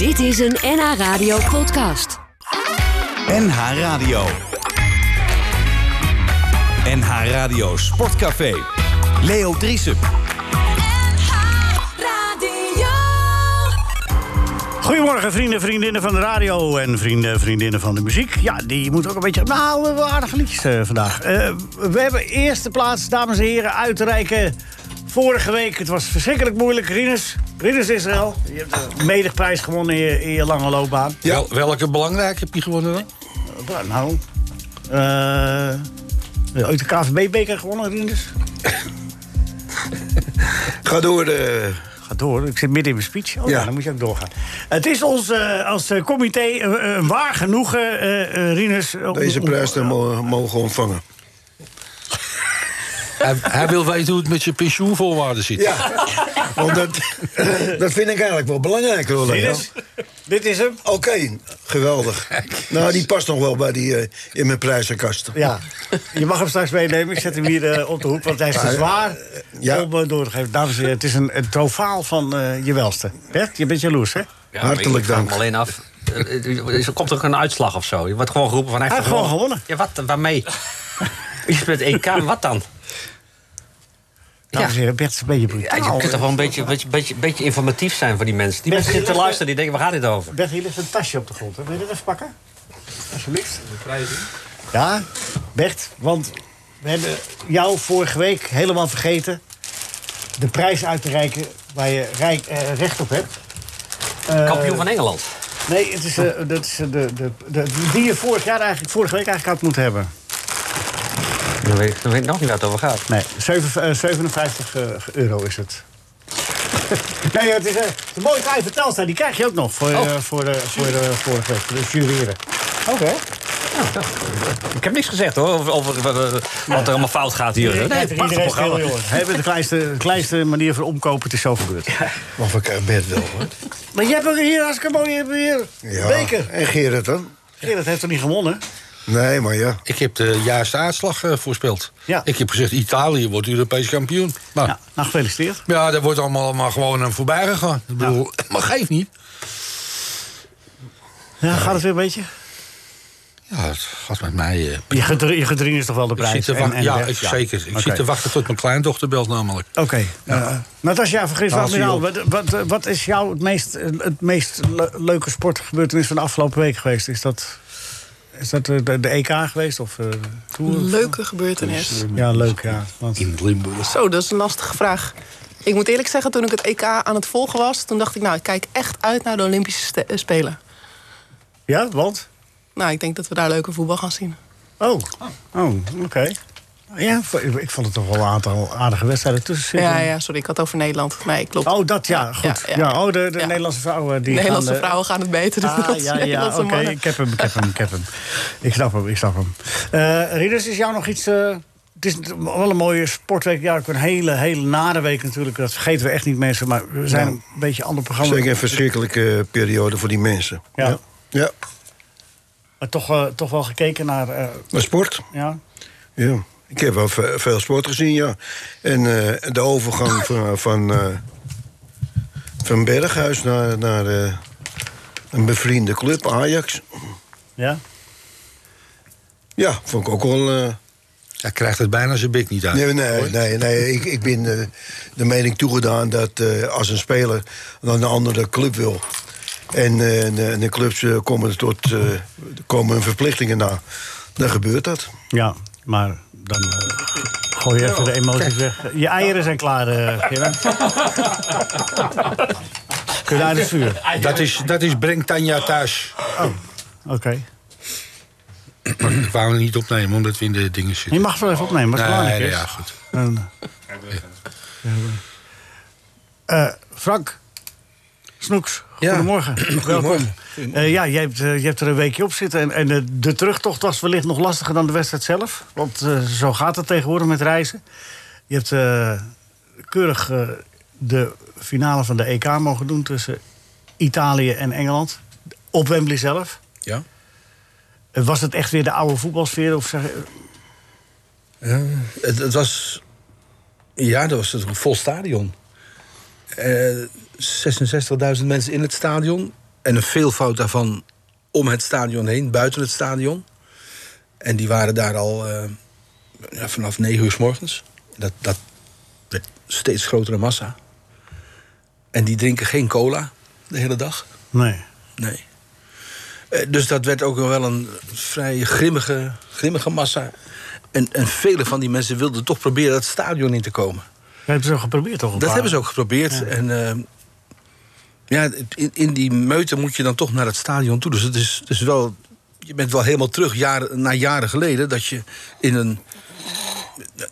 Dit is een NH Radio podcast. NH Radio. NH Radio Sportcafé. Leo Driesen. Goedemorgen, vrienden, vriendinnen van de radio en vrienden, vriendinnen van de muziek. Ja, die moeten ook een beetje. Nou, we hebben aardige liedjes eh, vandaag. Eh, we hebben eerste plaats, dames en heren, uit te reiken. Vorige week, het was verschrikkelijk moeilijk. Rinus, Rinus Israël, je hebt de medigprijs gewonnen in je, in je lange loopbaan. Wel- welke belangrijke heb je gewonnen dan? Eh, Nou, eh ooit de KVB-beker gewonnen, Rinus? Ga door. De... Ga door, ik zit midden in mijn speech. Oh ja, Ja. dan moet je ook doorgaan. Het is ons eh, als comité een, een waar genoegen, eh, Rinus... Deze prijs te mo- mogen ontvangen. Hij, hij wil weten hoe het met je pensioenvoorwaarden zit. Ja, want dat, dat vind ik eigenlijk wel belangrijk, hoor. Dit is hem. Oké, geweldig. Nou, die past nog wel bij die, eh, in mijn prijzenkast. Ja, je mag hem straks meenemen. Ik zet hem hier eh, op de hoek, want hij is te zwaar ja. om eh, door te geven. Dames en heren, het is een, een trofaal van eh, je welste. Bert, je bent jaloers, hè? Ja, Hartelijk ik dank. me alleen af. eh, Er komt er ook een uitslag of zo? Je wordt gewoon geroepen van hij heeft gewoon gewonnen. Ja, wat? Waarmee? Je speelt EK, wat dan? Dames en heren, Bert is een beetje Ja, brutaal. je kunt toch wel een beetje, beetje, beetje, beetje informatief zijn voor die mensen. Die mensen zitten te luisteren, die denken, waar gaat dit over? Bert, hier ligt een tasje op de grond. hè. Wil je dat even pakken? Alsjeblieft. Ja, Bert, want we hebben jou vorige week helemaal vergeten... de prijs uit te reiken waar je rijk, eh, recht op hebt. Eh, Kampioen van Engeland. Nee, het is, eh, dat is de, de, de, die je vorig jaar eigenlijk, vorige week eigenlijk had moeten hebben. Dan weet, ik- dan weet ik nog niet waar het over gaat. Nee, zeven- eh, 57 eh, euro is het. nee, het is eh, een mooie kleine vertelstra. Die krijg je ook nog voor, eh, voor, de, voor de vorige week. Voor de jureren. Oké. Ik heb niks gezegd hoor, over, over wat, er allemaal fout gaat hier. Nee, Nee, iedereen prachtig is programma. stil, hebben de kleinste, de kleinste manier voor omkopen. Het is zo gebeurd. Of ik eh, Bert wel, hoor. Maar je hebt ook hier hartstikke mooie hier, Ja. beker. En Gerrit dan? Gerrit heeft toch niet gewonnen? Nee, maar ja. Ik heb de juiste uitslag eh, voorspeld. Ja. Ik heb gezegd, Italië wordt Europees kampioen. Maar Ja, ja, nou, gefeliciteerd. dat wordt allemaal maar gewoon aan voorbij gegaan. Ik bedoel, maar geeft niet. Ja, gaat het weer een beetje? Ja, het gaat met mij... eh, Je gedr- je gedring is toch wel de ik prijs? te En- ja, ik, zeker. Ik zit te wachten tot mijn kleindochter belt namelijk. Oké. eh, Natasja van Gris Haal ze Admiraal, op. wat, wat, wat is jou het meest, het meest le- leuke sportgebeurtenis van de afgelopen week geweest? Is dat, is dat de, de, de EK geweest? Of, eh, Tour? Leuke gebeurtenis. Ja, leuk, ja. Want, In Limburg. Zo, dat is een lastige vraag. Ik moet eerlijk zeggen, toen ik het EK aan het volgen was... toen dacht ik, nou, ik kijk echt uit naar de Olympische eh, Spelen. ja, want? Nou, ik denk dat we daar leuke voetbal gaan zien. Oh, oh oké. Ja, ik- vond het toch wel een aantal aardige wedstrijden tussen zitten. Ja, ja, sorry, ik had het over Nederland. Nee, klopt. Oh, dat ja, goed. Ja, oh, de, de Ja. Nederlandse vrouwen die Nederlandse gaan... eh, vrouwen gaan het beter doen Ah, dan ja, ja, oké. Ik heb hem, ik heb hem, ik heb hem. Ik snap hem, ik snap hem. Eh Rieders, is jou nog iets... eh, het is wel een mooie sportweek. Ja, ook een hele, hele nare week natuurlijk. Dat vergeten we echt niet, mensen. Maar we zijn een beetje een ander programma. Zeker een verschrikkelijke periode voor die mensen. Ja. Ja. ja. Maar toch, eh, toch wel gekeken naar... eh, Maar sport? ja. Ja. Ik heb wel ve- veel sport gezien, ja. En eh, de overgang van, van, eh, van Berghuis naar, naar eh, een bevriende club, Ajax. ja? Ja, vond ik ook wel... eh, Hij krijgt het bijna zijn bek niet uit. Nee, nee, nee, nee. Ik, ik ben eh, de mening toegedaan dat eh, als een speler naar een andere club wil. En, eh, en, eh, en de clubs eh, komen, tot, eh, komen hun verplichtingen na. Dan gebeurt dat. Ja, maar dan eh, gooi je even de emoties weg. Je eieren zijn klaar, eh Gerard. Kun je uit het vuur? Dat is, dat is breng Tanja thuis. Oké. Ik wou hem niet opnemen, omdat we in de dingen zitten. Je mag wel even opnemen, als het belangrijk nee, is. ja, goed. Eh, Frank. Snoeks, Ja. goedemorgen. Welkom. Eh, ja, jij hebt, eh, je hebt er een weekje op zitten. En, en eh, de terugtocht was wellicht nog lastiger dan de wedstrijd zelf. Want zo gaat het tegenwoordig met reizen. Je hebt keurig de finale van de EK mogen doen tussen Italië en Engeland. Op Wembley zelf. Ja. Was het echt weer de oude voetbalsfeer? Of zeg, Ja, het, het was. Ja, dat was een vol stadion. Eh 66.000 mensen in het stadion. en een veelvoud daarvan om het stadion heen, buiten het stadion. En die waren daar al eh, ja, vanaf negen uur s morgens. Dat, dat werd steeds grotere massa. En die drinken geen cola de hele dag. Nee. Nee. Eh, dus dat werd ook wel een vrij grimmige, grimmige massa. En, en vele van die mensen wilden toch proberen het stadion in te komen. Dat hebben ze ook geprobeerd, toch? Dat paar- hebben ze ook geprobeerd. En eh, ja, in, in die meute moet je dan toch naar het stadion toe. Dus het is, is wel, je bent wel helemaal terug jaren, naar jaren geleden... dat je in een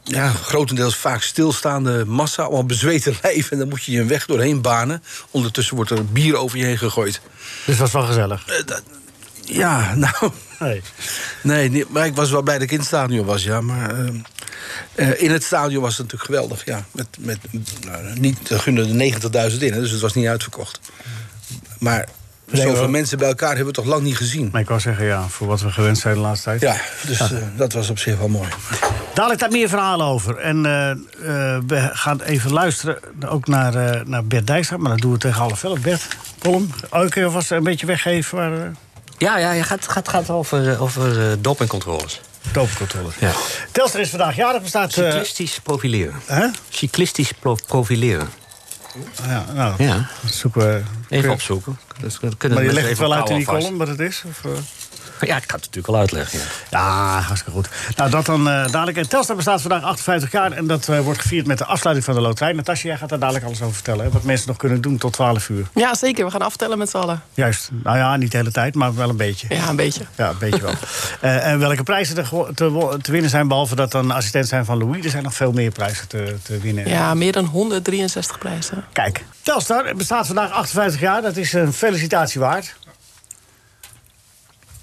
ja, grotendeels vaak stilstaande massa... allemaal bezweten lijf en dan moet je je een weg doorheen banen. Ondertussen wordt er bier over je heen gegooid. Dus dat was wel gezellig. Eh, dat- ja, nou... Nee. Nee, maar ik was wel bij dat ik in het stadion was, ja. Maar eh, eh, in het stadion was het natuurlijk geweldig, ja. Met, met, nou, niet, er gunnen er 90.000 in, hè, dus het was niet uitverkocht. Maar Nee, zoveel mensen bij elkaar hebben we toch lang niet gezien. Maar ik wou zeggen, ja, voor wat we gewend zijn de laatste tijd. Ja, dus eh, dat was op zich wel mooi. Dadelijk daar meer verhalen over. En eh, eh, we gaan even luisteren ook naar, eh, naar Bert Dijkstra. Maar dat doen we tegen half elf. Bert, ik kun vast een beetje weggeven waar uh, Ja, ja, je gaat, gaat, gaat over, over dopingcontroles. Doopcontroles. Ja. Telstra is vandaag jarig. Bestaat... eh, Cyclistisch profileren. hè? Cyclistisch pro- profileren. Ja, nou, Ja, zoeken we. even opzoeken. Dus we kunnen Maar je legt het wel uit in die column wat het is? Of, eh? Ja, ik ga het natuurlijk al uitleggen. Ja. Ja, hartstikke goed. Nou, dat dan eh, dadelijk. En Telstra bestaat vandaag 58 jaar. En dat eh, wordt gevierd met de afsluiting van de loterij. Natasja, jij gaat daar dadelijk alles over vertellen. Hè? Wat mensen nog kunnen doen tot 12 uur. Ja, zeker. We gaan aftellen met z'n allen. Juist. Nou ja, niet de hele tijd, maar wel een beetje. Ja, een beetje. Ja, een beetje wel. Eh, en welke prijzen er te, te winnen zijn, behalve dat dan assistent zijn van Louis, er zijn nog veel meer prijzen te, te winnen. Ja, meer dan 163 prijzen. Kijk, Telstar bestaat vandaag 58 jaar. Dat is een felicitatie waard.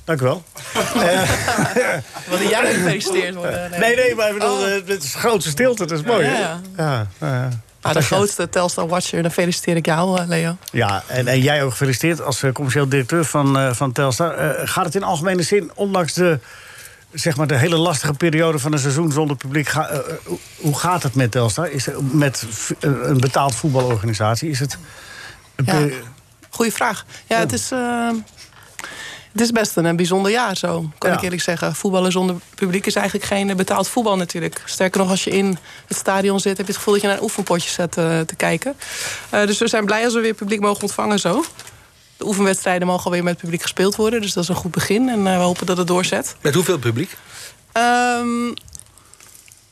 Dank u wel. Wil jij gefeliciteerd worden? Nee, nee, maar ik bedoel, Oh. eh, het is grootste stilte. Dat is mooi, Ja, ja. Ah, de grootste Telstar Watcher, dan feliciteer ik jou, eh, Leo. Ja, en, en jij ook gefeliciteerd als eh, commercieel directeur van, eh, van Telstar. Eh, gaat het in algemene zin, ondanks de, zeg maar, de hele lastige periode van een seizoen zonder publiek... ga- eh, eh, hoe- gaat het met Telstar? Is het met eh, een betaald voetbalorganisatie? Is het... een Ja. Goeie vraag. Ja, het is... het is best een, eh, bijzonder jaar, zo kan Ja. ik eerlijk zeggen. Voetballen zonder publiek is eigenlijk geen eh, betaald voetbal natuurlijk. Sterker nog, als je in het stadion zit... heb je het gevoel dat je naar een oefenpotje zit eh, te kijken. Dus we zijn blij als we weer publiek mogen ontvangen zo. De oefenwedstrijden mogen alweer met publiek gespeeld worden. Dus dat is een goed begin en we hopen dat het doorzet. Met hoeveel publiek? Ehm,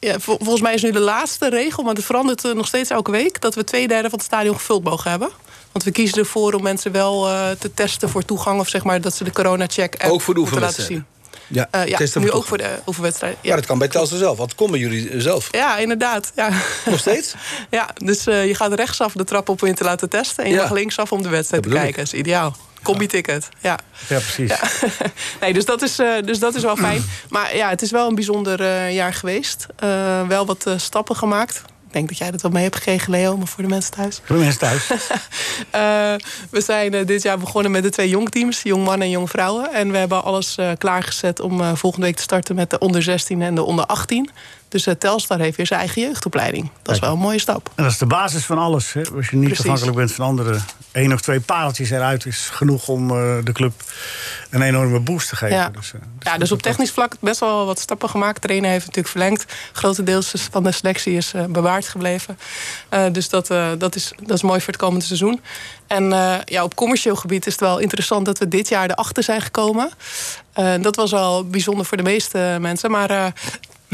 ja, vol- volgens mij is nu de laatste regel, maar het verandert eh, nog steeds elke week... dat we twee derde van het stadion gevuld mogen hebben. Want we kiezen ervoor om mensen wel eh, te testen voor toegang... of zeg maar dat ze de corona-check Ook voor de moeten laten zien. Ja, Eh, ja, testen nu voor ook voor de oefenwedstrijd. Ja, Ja. dat kan bij Telstar zelf. Want komen jullie zelf? ja, inderdaad. Ja. Nog steeds? ja, dus eh, je gaat rechtsaf de trap op om je te laten testen... en je Ja. mag linksaf om de wedstrijd Dat te kijken. Dat is ideaal. Combi-ticket, ja. Ja, precies. Ja. nee, dus dat, is, eh, dus dat is wel fijn. Maar ja, het is wel een bijzonder eh, jaar geweest. Eh, wel wat stappen gemaakt. Ik denk dat jij dat wel mee hebt gekregen, Leo, maar voor de mensen thuis. Voor de mensen thuis. We zijn dit jaar begonnen met de twee jongteams, jong mannen en jong vrouwen. En we hebben alles klaargezet om volgende week te starten met de onder 16 en de onder 18. Dus eh, Telstar heeft weer zijn eigen jeugdopleiding. Dat is wel een mooie stap. En dat is de basis van alles. Hè? Als je niet Precies. afhankelijk bent van anderen. Eén of twee pareltjes eruit is genoeg om eh, de club een enorme boost te geven. Ja. Dus, eh, Ja, dus op technisch vlak best wel wat stappen gemaakt. Trainer heeft natuurlijk verlengd. Grotendeels van de selectie is bewaard gebleven. Dus dat, dat, is, dat is mooi voor het komende seizoen. En ja, op commercieel gebied is het wel interessant dat we dit jaar erachter zijn gekomen. Dat was wel bijzonder voor de meeste mensen. Maar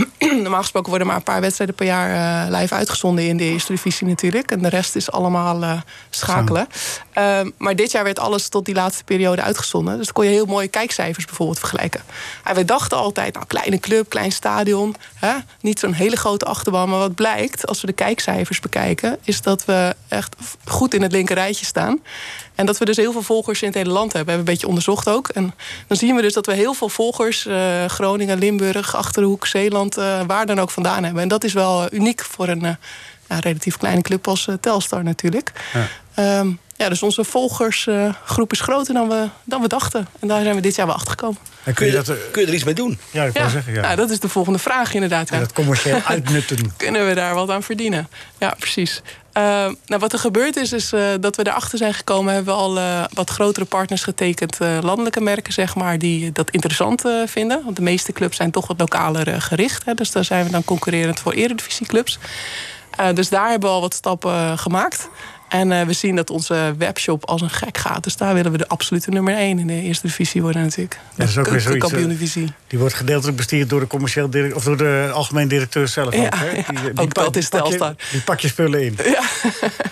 normaal gesproken worden maar een paar wedstrijden per jaar eh, live uitgezonden in de eerste divisie natuurlijk. En de rest is allemaal eh, schakelen. Eh, maar dit jaar werd alles tot die laatste periode uitgezonden. Dus dan kon je heel mooie kijkcijfers bijvoorbeeld vergelijken. En wij dachten altijd, nou, kleine club, klein stadion. Hè? Niet zo'n hele grote achterban. Maar wat blijkt, als we de kijkcijfers bekijken... is dat we echt goed in het linker rijtje staan. En dat we dus heel veel volgers in het hele land hebben. We hebben een beetje onderzocht ook. En dan zien we dus dat we heel veel volgers... eh, Groningen, Limburg, Achterhoek, Zeeland... eh, waar dan ook vandaan hebben. En dat is wel eh, uniek voor een eh, ja, relatief kleine club als Telstar natuurlijk. Ja. ja, dus onze volgersgroep is groter dan we, dan we dachten. En daar zijn we dit jaar wel achter gekomen. en kun je dat, kun je er iets mee doen? ja, ik wou zeggen, ja. Nou, dat is de volgende vraag inderdaad. Ja. dat commercieel uitnutten. Kunnen we daar wat aan verdienen? Ja, precies. Eh, nou, wat er gebeurd is, is eh, dat we erachter zijn gekomen... hebben we al eh, wat grotere partners getekend, landelijke merken, zeg maar... die dat interessant vinden. Want de meeste clubs zijn toch wat lokaler gericht. Hè, dus daar zijn we dan concurrerend voor eredivisieclubs. Eh dus daar hebben we al wat stappen gemaakt. En eh, we zien dat onze webshop als een gek gaat. Dus daar willen we de absolute nummer 1 in de eerste divisie worden natuurlijk. dat is ook weer zoiets, eh, kampioen-divisie. Die wordt gedeeltelijk bestuurd door de commercieel direct, of door de algemeen directeur zelf. Ja, ook, hè? ja, Die, ook dat is Telstar. Die pak je spullen in. Ja.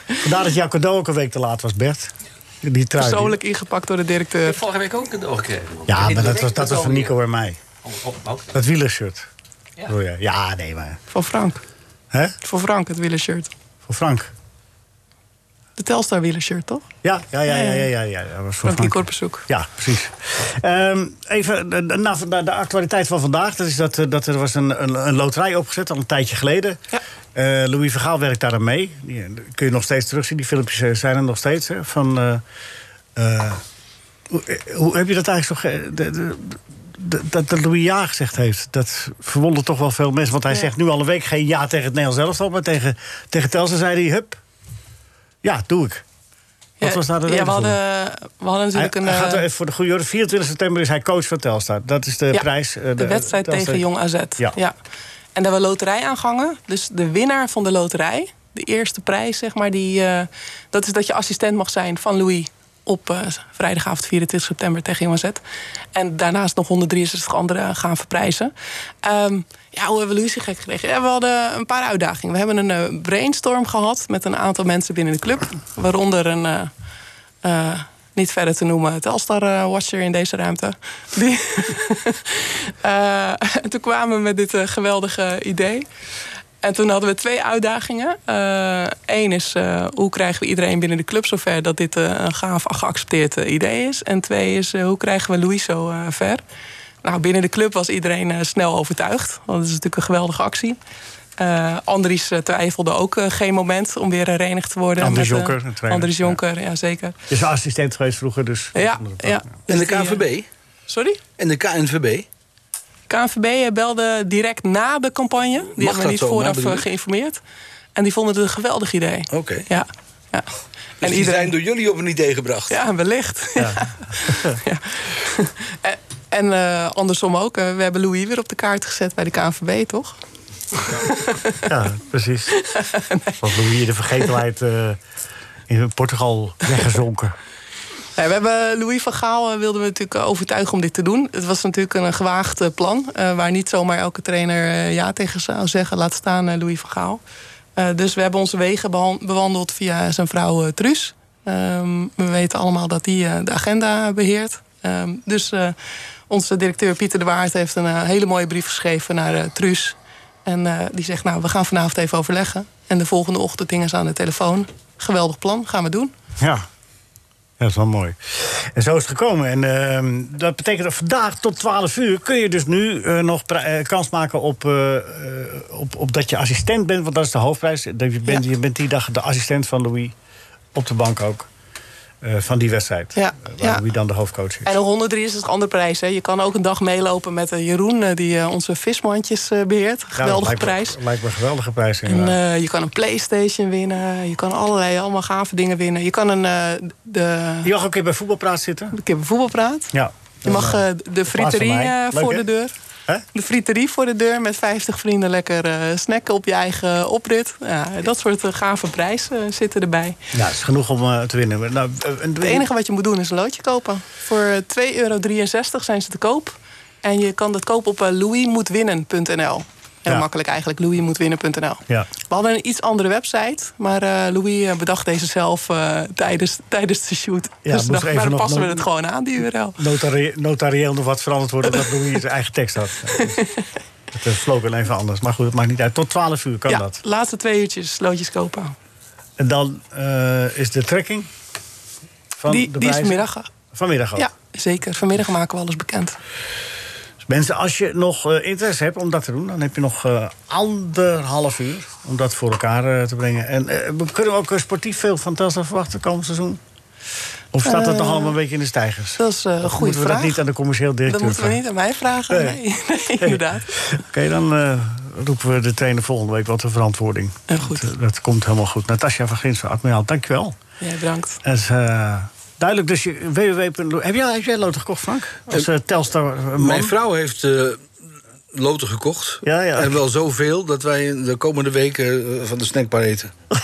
Vandaar dat jouw cadeau ook een week te laat was, Bert. Die trui. die- Persoonlijk ingepakt door de directeur. Vorige week ook een cadeau gekregen. Ja, maar dat was, dat was van Nico en mij. Oh. Dat wielershirt. Ja. Ja, nee, maar... Van Frank. Hè? Voor Frank, het wielershirt. Voor Frank. De Telstar wielershirt, toch? Ja, ja, ja, ja, ja, ja, ja. Dat was voor Frankie Frank. Korpershoek. Ja, precies. Ehm, even eh, naar de, de actualiteit van vandaag. Dat is dat, eh, dat er was een, een, een loterij opgezet al een tijdje geleden. Ja. Eh, Louis Vergaal werkt daar aan mee. Die kun je nog steeds terugzien. Die filmpjes zijn er nog steeds. Hè, van, hoe, hoe heb je dat eigenlijk zo... ge- de- de- dat, dat Louis ja gezegd heeft, dat verwondert toch wel veel mensen. Want hij Ja. zegt nu al een week geen ja tegen het Nederlands elftal. Maar tegen, tegen Telstra zei hij, hup, ja, doe ik. Wat was daar de ja, we hadden, we hadden natuurlijk Hij, een... hij gaat er eh, even voor de goede orde. 24 september is hij coach van Telstar. Dat is de ja, prijs. eh, de, wedstrijd Telstar- tegen Jong AZ. Ja. Ja. En daar hebben we loterij aangangen. Dus de winnaar van de loterij, de eerste prijs, zeg maar, die, eh, dat is dat je assistent mag zijn van Louis op eh, vrijdagavond 24 september tegen Jong. En daarnaast nog 163 anderen gaan verprijzen. Ehm, ja, hoe hebben we zo gek gekregen? We hadden een paar uitdagingen. We hebben een eh, brainstorm gehad met een aantal mensen binnen de club. Waaronder een... eh, niet verder te noemen, Telstar-watcher in deze ruimte. Die en toen kwamen we met dit geweldige idee. En toen hadden we twee uitdagingen. Eén is, eh, hoe krijgen we iedereen binnen de club zover... dat dit eh, een gaaf geaccepteerd eh, idee is. En twee is, eh, hoe krijgen we Louis zo eh, ver? Nou, binnen de club was iedereen eh, snel overtuigd. Want het is natuurlijk een geweldige actie. Eh, Andries eh, twijfelde ook eh, geen moment om weer herenigd te worden. Andries met, eh, Jonker, een trainer. Andries Jonker, ja, zeker. Je is assistent geweest vroeger, dus... Ja, ja. En de Dus eh, KNVB? Sorry? En de KNVB? KNVB belde direct na de campagne. Die hebben we niet zo, vooraf eh, geïnformeerd. En die vonden het een geweldig idee. Oké. Ja. ja. Dus die zijn door jullie op een idee gebracht. Ja, wellicht. Ja. Ja. En, en eh, andersom ook. eh, we hebben Louis weer op de kaart gezet bij de KNVB, toch? Ja, precies. Want Louis in de vergetelheid eh, in Portugal weggezonken. We hebben Louis van Gaal eh, wilden we natuurlijk overtuigen om dit te doen. Het was natuurlijk een gewaagd eh, plan. eh, waar niet zomaar elke trainer eh, ja tegen zou zeggen. Laat staan eh, Louis van Gaal. Eh, dus we hebben onze wegen bewandeld via zijn vrouw eh, Truus. Ehm, we weten allemaal dat die eh, de agenda beheert. Ehm, dus eh, onze directeur Pieter de Waard heeft een eh, hele mooie brief geschreven naar eh, Truus. En eh, die zegt, nou, we gaan vanavond even overleggen. En de volgende ochtend dingen ze aan de telefoon. Geweldig plan, gaan we doen. Ja. Ja, dat is wel mooi. En zo is het gekomen. En ehm, dat betekent dat vandaag tot 12 uur kun je dus nu eh, nog eh, kans maken op, eh, op, op dat je assistent bent. Want dat is de hoofdprijs. Dat je, bent, Ja. je bent die dag de assistent van Louis op de bank ook. Eh, van die wedstrijd. Ja, Eh, waar ja. Louis dan de hoofdcoach is. En de 163 andere prijs. Hè. Je kan ook een dag meelopen met eh, Jeroen, die onze vismandjes eh, beheert. Ja, Geweldige lijkt me- prijs. Lijkt me een geweldige prijs. Inderdaad. je kan een Playstation winnen. Je kan allerlei, allemaal gave dingen winnen. Je kan een, de, je mag ook een keer bij voetbalpraat zitten. een keer bij voetbalpraat. Ja. Je mag de friterie Leuk, voor de deur. De friterie voor de deur met 50 vrienden lekker eh, snacken op je eigen oprit. Ja, dat soort eh, gave prijzen eh, zitten erbij. Ja, het is genoeg om te winnen. Nou, Het enige wat je moet doen is een loodje kopen. Voor eh, 2,63 euro zijn ze te koop. En je kan dat kopen op louismoetwinnen.nl. Heel Ja. makkelijk eigenlijk, louismoetwinnen.nl. Ja. We hadden een iets andere website, maar eh, Louis eh, bedacht deze zelf eh, tijdens, tijdens de shoot. Ja, dus dacht, even dan passen we het gewoon aan, die URL. Notari notarieel nog wat veranderd worden... omdat Louis zijn eigen tekst had. Het is slogan even anders. Maar goed, het maakt niet uit. Tot 12 uur kan ja, dat. laatste twee uurtjes loodjes kopen. En dan is de trekking van die de die is vanmiddag. Vanmiddag ook. Ja, zeker. Vanmiddag maken we alles bekend. Mensen, als je nog eh, interesse hebt om dat te doen... dan heb je nog eh, anderhalf uur om dat voor elkaar eh, te brengen. En we kunnen we ook sportief veel van Telstar verwachten komend seizoen? Of staat dat nog allemaal een beetje in de stijgers? Dat is een goede moeten we vraag. dat niet aan de commercieel directeur Dat moeten we niet aan mij vragen. Nee. Nee, nee, inderdaad. Oké, dan roepen we de trainer volgende week wat de verantwoording. En goed. Dat, dat komt helemaal goed. Natasja van Gins van Admiraal, dankjewel. Ja, bedankt. Eh, duidelijk. Dus je, www. Heb jij, heb jij loten gekocht, Frank? Als eh, Telstar eh, man? Mijn vrouw heeft eh, loten gekocht. Ja, ja. En wel zoveel dat wij de komende weken eh, van de snackbar eten.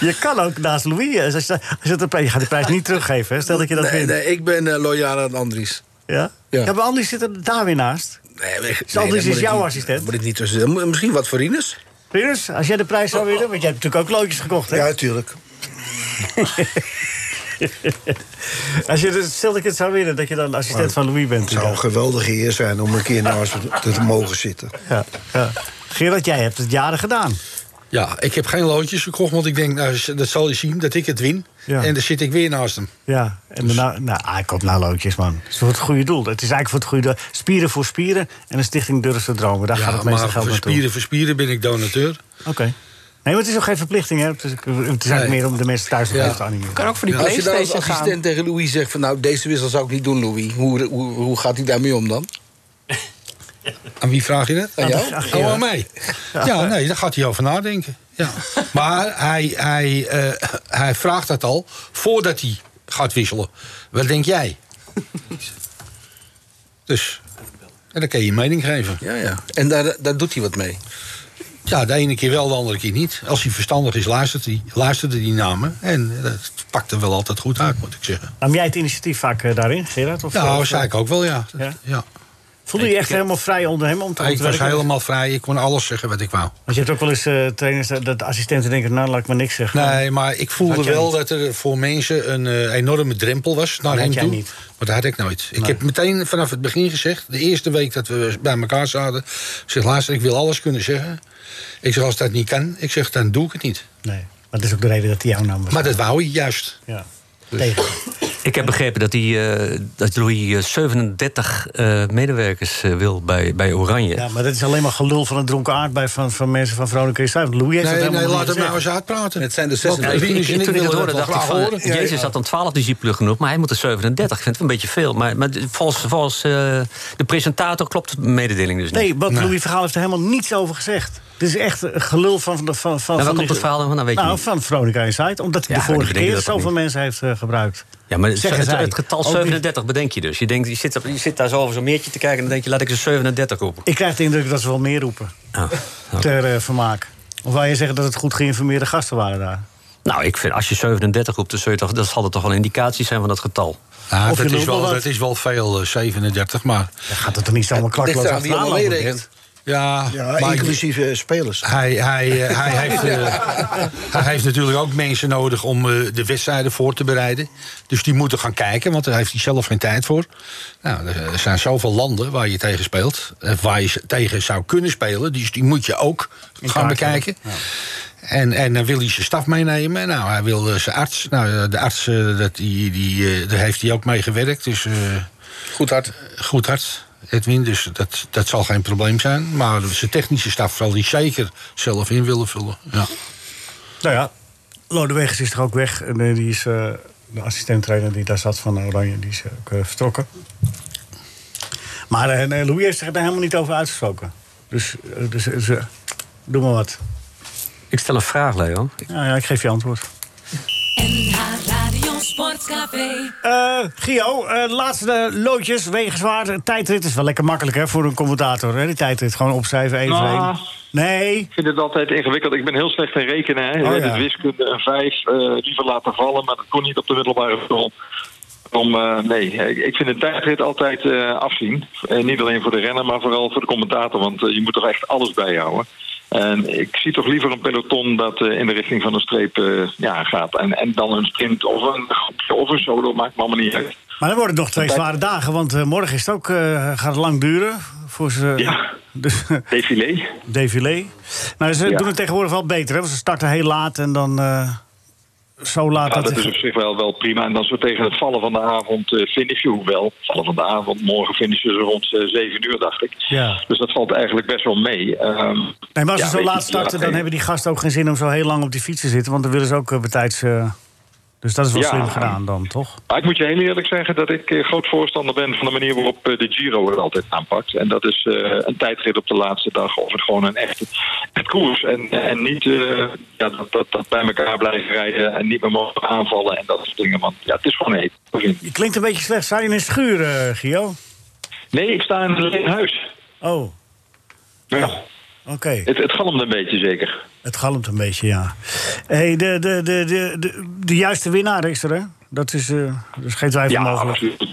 Je kan ook naast Louis. eh, Als je, als je, je gaat de prijs niet teruggeven, hè? Stel dat je dat Nee, wint. nee, ik ben eh, loyaal aan Andries. Ja? Ja. Ja. maar Andries zit er daar weer naast. Nee, nee, Andries is jouw niet- assistent. Moet ik niet tussen. Misschien wat voor Ines? Rinus, als jij de prijs zou winnen, want jij hebt natuurlijk ook loodjes gekocht, hè? Ja, tuurlijk. Als je, het- stel dat ik het zou winnen, dat je dan assistent van Louis bent. Het zou een geweldige eer zijn om een keer naast te mogen zitten. Ja, ja. Gerard, jij hebt het jaren gedaan. Ja, ik heb geen loodjes gekocht, want ik denk, nou, dat zal je zien, dat ik het win. Ja. En dan zit ik weer naast hem. Ja, en daarna, nou, ah, ik koop nou loodjes, man. Het is voor het goede doel. Het is eigenlijk voor het goede doel. Spieren voor spieren en een stichting Durf te dromen. Daar gaat Ja, het meeste maar geld voor naartoe. spieren voor spieren ben ik donateur. Oké. Nee, maar het is ook geen verplichting, hè? Het is, het is eigenlijk Nee. meer om de mensen thuis nog Ja. te animeren. kan ook voor die Als je dan als Playstation gaan. assistent tegen Louis zegt van nou, deze wissel zou ik niet doen, Louis. Hoe, hoe, hoe gaat hij daarmee om dan? Aan wie vraag je dat? Aan jou? Oh, aan mij. Ja, nee, daar gaat hij over nadenken. Ja. Maar hij, hij, eh, hij vraagt dat al voordat hij gaat wisselen. Wat denk jij? Dus, en dan kan je je mening geven. Ja, ja. En daar, daar doet hij wat mee. Ja, de ene keer wel, de andere keer niet. Als hij verstandig is, luistert hij, luisterde naar me. En dat pakt er wel altijd goed uit, moet ik zeggen. Nam jij het initiatief vaak eh, daarin, Gerard? Of, Nou, zei ik ook wel, ja. Ja? ja. Voelde je je echt helemaal vrij onder hem om te Ik was helemaal vrij, ik kon alles zeggen wat ik wou. Want je hebt ook wel eens eh, trainers eh, dat de assistenten denken... nou, laat ik maar niks zeggen. Nee, maar ik voelde wel niet. dat er voor mensen een eh, enorme drempel was naar had hem jij toe. niet. Maar dat had ik nooit. Ik heb meteen vanaf het begin gezegd, de eerste week dat we bij elkaar zaten... zeg, luister, ik wil alles kunnen zeggen. Ik zeg, als dat niet kan, ik zeg, dan doe ik het niet. Nee, maar dat is ook de reden dat hij jou nam. Maar dat wou hij juist. Ja. Tegen. Ik heb begrepen dat, hij, eh, dat Louis eh, 37 eh, medewerkers eh, wil bij, bij Oranje. Ja, maar dat is alleen maar gelul van een dronken aardbei van, van mensen van Vrolijke. Louis heeft Nee, helemaal nee, niet laat hem nou eens uitpraten. Het zijn de Want, 36. Ja, ik, ik- en ik toen ik hoorde, dat dacht ik van... horen. Jezus had dan 12 discipelen genoeg, maar hij moet er 37. Ik vind het een beetje veel. Maar, maar volgens, volgens eh, de presentator klopt de mededeling dus niet. Nee, want Louis Vergaal heeft er helemaal niets over gezegd. Het is echt een gelul van... van, van, van En waar van komt die- het verhaal dan van? Nou, weet je Nou, niet. van Veronica Insight. Omdat hij Ja, de vorige die keer zoveel mensen heeft gebruikt. Ja, maar Zeggen het, zij. het getal Ook niet. 37 bedenk je dus. Je, denkt, je, zit, je zit daar zo over zo'n meertje te kijken... en dan denk je, laat ik ze 37 roepen. Ik krijg de indruk dat ze wel meer roepen. Ah. Ter eh, vermaak. Of wil je zeggen dat het goed geïnformeerde gasten waren daar? Nou, ik vind, als je 37 roept, dan, zul je toch, dan zal het toch wel een indicatie zijn van dat getal. Ja, dat, is wel, dat is wel veel, eh, 37 Dan maar gaat het er niet zomaar allemaal achteraan. Ja, Ja, maar inclusief spelers. Hij, hij, eh, hij, heeft, eh, hij heeft natuurlijk ook mensen nodig om eh, de wedstrijden voor te bereiden. Dus die moeten gaan kijken, want daar heeft hij zelf geen tijd voor. Nou, er zijn zoveel landen waar je tegen speelt. Waar je tegen zou kunnen spelen. Dus die moet je ook gaan bekijken. En, en dan wil hij zijn staf meenemen. Nou, hij wil zijn arts. Nou, de arts, dat, die, die, eh, daar heeft hij ook mee gewerkt. Dus eh, Goed hard. goed hard, Edwin. Dus dat, dat zal geen probleem zijn. Maar zijn technische staf zal hij zeker zelf in willen vullen. Ja. Nou ja, Lodewegers is toch ook weg. En eh, die is eh, de assistent-trainer die daar zat van Oranje, die is ook eh, vertrokken. Maar eh, nee, Louis heeft zich er helemaal niet over uitgesproken. Dus, dus, doe maar wat. Ik stel een vraag, Leo. Ja, ja, ik geef je antwoord. Sportcafé. Eh Gio, eh, laatste loodjes, wegenzwaar. Tijdrit is wel lekker makkelijk hè, voor een commentator. Hè? Die tijdrit gewoon opschrijven, één voor Nou, één. Nee, Ik vind het altijd ingewikkeld. Ik ben heel slecht in rekenen. Hè. Oh, ja. wiskunde een vijf, eh, liever laten vallen, maar dat kon niet op de middelbare school. Om, eh, nee, ik vind een tijdrit altijd eh, afzien. En niet alleen voor de renner, maar vooral voor de commentator. Want je moet toch echt alles bijhouden. En ik zie toch liever een peloton dat eh, in de richting van een streep eh, ja, gaat. En, en dan een sprint of een groepje of een solo, maakt me allemaal niet uit. maar dan worden het nog twee zware dagen. Want eh, morgen is het ook, gaat het lang duren. Voor ze, Ja. Dus, Défilé. défilé. Nou, ze Ja. doen het tegenwoordig wel beter. Hè? want Ze starten heel laat en dan zo laat Ja, dat... is op zich wel, wel prima. En dan zo tegen het vallen van de avond eh finishen. Hoewel, vallen van de avond, morgen finishen ze rond eh, 7 uur, dacht ik. Ja. Dus dat valt eigenlijk best wel mee. Nee, maar als ja, ze zo laat starten, dan hebben die gasten ook geen zin om zo heel lang op die fiets te zitten. Want dan willen ze ook uh, betijds uh, Dus dat is wel Ja. slim gedaan dan, toch? Maar ik moet je heel eerlijk zeggen dat ik groot voorstander ben van de manier waarop de Giro het altijd aanpakt. En dat is een tijdrit op de laatste dag of het gewoon een echte echt koers. En, en niet eh, ja, dat, dat, dat bij elkaar blijven rijden en niet meer mogen aanvallen en dat soort dingen. Want ja, het is gewoon heet. Je klinkt een beetje slecht. Sta je in een schuur, eh, Gio? Nee, ik sta in een huis. Oh, Ja, oké. het, het galmt een beetje zeker. Het galmt een beetje, ja. Hey, de, de, de, de, de, de juiste winnaar is er, hè? Dat is, dat is geen twijfel Ja, mogelijk. absoluut.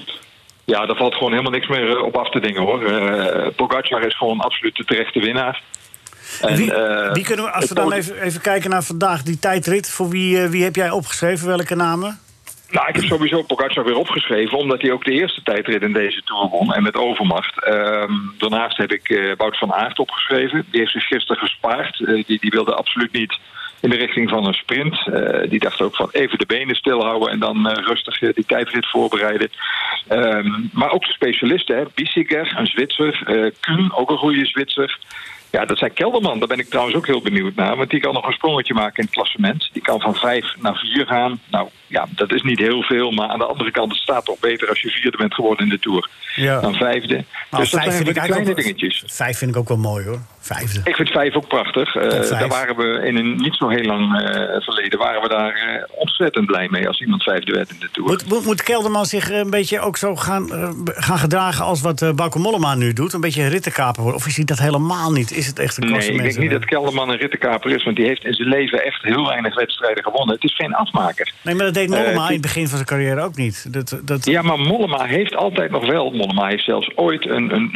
Ja, daar valt gewoon helemaal niks meer op af te dingen hoor. Eh Pogacar is gewoon absoluut de terechte winnaar. En, wie, eh, wie kunnen we, als we dan even, even kijken naar vandaag, die tijdrit... voor wie, eh, wie heb jij opgeschreven? Welke namen? Nou, ik heb sowieso Pogacar weer opgeschreven, omdat hij ook de eerste tijdrit in deze Tour won en met overmacht. Ehm, daarnaast heb ik Wout van Aert opgeschreven. Die heeft zich gisteren gespaard. Die, die wilde absoluut niet in de richting van een sprint. Die dacht ook van even de benen stilhouden en dan rustig die tijdrit voorbereiden. Ehm, maar ook de specialisten, hè. Bissiger, een Zwitser. Kuhn, ook een goede Zwitser. Ja, dat zijn Kelderman. Daar ben ik trouwens ook heel benieuwd naar. Want die kan nog een sprongetje maken in het klassement. Die kan van vijf naar vier gaan. Nou, ja, dat is niet heel veel. Maar aan de andere kant, het staat toch beter als je vierde bent geworden in de Tour. Ja. Dan vijfde. Nou, dus dat zijn vind weer ik de kleine dingetjes. Vijf vind ik ook wel mooi, hoor. Vijfde. Ik vind vijf ook prachtig. Eh, daar waren we in een niet zo heel lang eh, verleden... waren we daar eh, ontzettend blij mee als iemand vijfde werd in de Tour. Moet, moet, moet Kelderman zich een beetje ook zo gaan, gaan gedragen... als wat uh, Bauke Mollema nu doet? Een beetje rittenkaper worden? Of is hij dat helemaal niet? Is het echt een Nee, ik denk niet dat Kelderman een rittenkaper is... want die heeft in zijn leven echt heel weinig wedstrijden gewonnen. Het is geen afmaker. Nee, maar dat deed Mollema in het begin van zijn carrière ook niet. Dat, dat... Ja, maar Mollema heeft altijd nog wel. Mollema heeft zelfs ooit een, een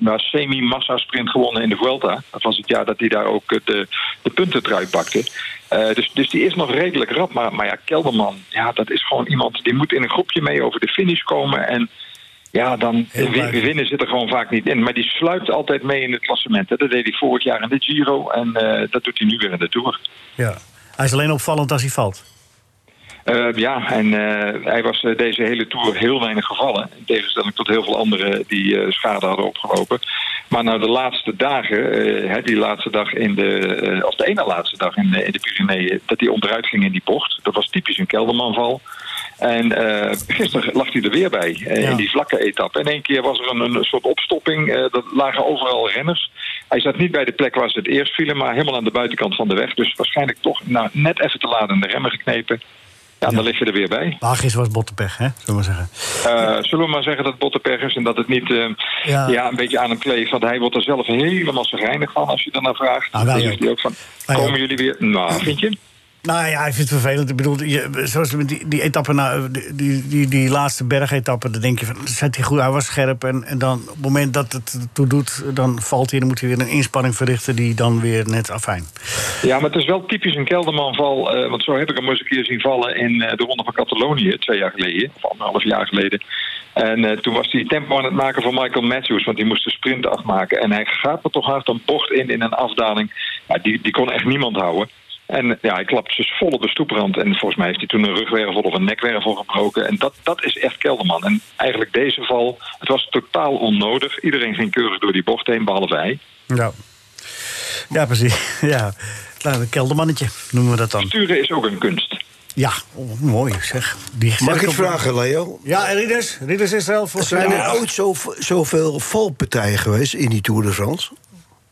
nou, semi-massa-sprint gewonnen in de Vuelta. Dat was het jaar dat hij daar ook eh, de, de puntentrui pakte. Eh, dus, dus die is nog redelijk rap. Maar, maar ja, Kelderman, ja, dat is gewoon iemand... die moet in een groepje mee over de finish komen... en ja, dan winnen zit er gewoon vaak niet in. Maar die sluipt altijd mee in het klassement. hè. Dat deed hij vorig jaar in de Giro en eh, dat doet hij nu weer in de Tour. Ja. Hij is alleen opvallend als hij valt. Eh, ja, en eh, hij was eh, deze hele tour heel weinig gevallen. In tegenstelling tot heel veel anderen die eh, schade hadden opgelopen. Maar nou de laatste dagen, die laatste dag in de, of de ene laatste dag in de, in de Pyreneeën, dat hij onderuit ging in die bocht. Dat was typisch een Keldermanval. En gisteren lag hij er weer bij, Ja. in die vlakke etappe. In één keer was er een, een soort opstopping. er lagen overal renners. Hij zat niet bij de plek waar ze het eerst vielen, maar helemaal aan de buitenkant van de weg. Dus waarschijnlijk toch nou, net even te laat in de remmen geknepen. Ja, dan lig je er weer bij. Gisteren was bottenpech, hè? Zullen we maar zeggen. Eh, zullen we maar zeggen dat het bottenpech is en dat het niet eh, Ja. ja. een beetje aan hem kleeft. Want hij wordt er zelf helemaal zagrijnig van als je daarnaar vraagt. Ah, Dan zegt ook. hij ook van, Wij komen ook. jullie weer? Nou, vind je? Nou ja, ik vind het vervelend. Ik bedoel, je, zoals met die, die etappe, nou, die, die, die, laatste bergetappe, dan denk je van, zet hij goed, hij was scherp. En, en dan op het moment dat het toe doet, dan valt hij. Dan moet hij weer een inspanning verrichten die dan weer net afijn. Ja, maar het is wel typisch een Kelderman-val. eh, want zo heb ik hem eens een keer zien vallen in eh, de Ronde van Catalonië, twee jaar geleden. Of anderhalf jaar geleden. En eh, toen was hij tempo aan het maken voor Michael Matthews, want die moest de sprint afmaken. En hij gaat er toch hard een bocht in, in een afdaling. Ja, die, die kon echt niemand houden. En ja, hij klapt dus vol op de stoeprand. En volgens mij heeft hij toen een rugwervel of een nekwervel gebroken. En dat, dat is echt Kelderman. En eigenlijk deze val, het was totaal onnodig. Iedereen ging keurig door die bocht heen, behalve hij. Ja, ja precies. Ja. Nou, een keldermannetje noemen we dat dan. Sturen is ook een kunst. Ja, oh, mooi zeg. Die Mag ik op- vragen, Leo? Ja, Ridders. Ridders is er voor Zijn er ooit zo, zoveel valpartijen geweest in die Tour de France?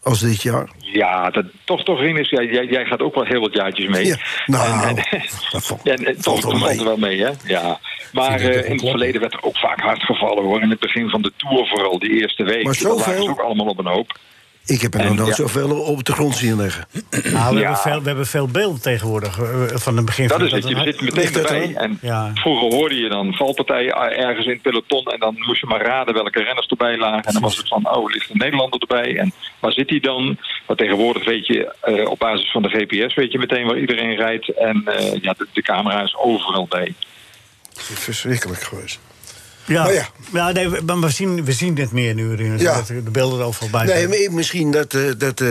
Als dit jaar? Ja, dat, toch, toch, Rinus, jij, jij, jij gaat ook wel heel wat jaartjes mee. Ja, nou, En- en- dat valt- en toch valt valt mee. er wel mee, hè? Ja. Maar eh, in het verleden werd er ook vaak hard gevallen, hoor. In het begin van de Tour vooral, die eerste week. Maar zoveel? ze ook allemaal op een hoop. Ik heb er nog nooit ja. zoveel op de grond zien liggen. Nou, we, Ja. hebben veel, we hebben veel beelden tegenwoordig eh, van het begin Dat van is het, je zit meteen erbij. En Ja. vroeger hoorde je dan valpartijen ergens in het peloton... en dan moest je maar raden welke renners erbij lagen. En dan was het van, oh, ligt een Nederlander erbij? En waar zit hij dan? Maar tegenwoordig weet je, eh, op basis van de GPS... weet je meteen waar iedereen rijdt. En eh, ja, de, de camera is overal bij. Het is verschrikkelijk geweest. Ja, ja. ja nee, we, maar we, zien, we zien dit meer nu. Ja. Dat De beelden er overal bij Nee, zijn. maar misschien dat, eh, dat eh,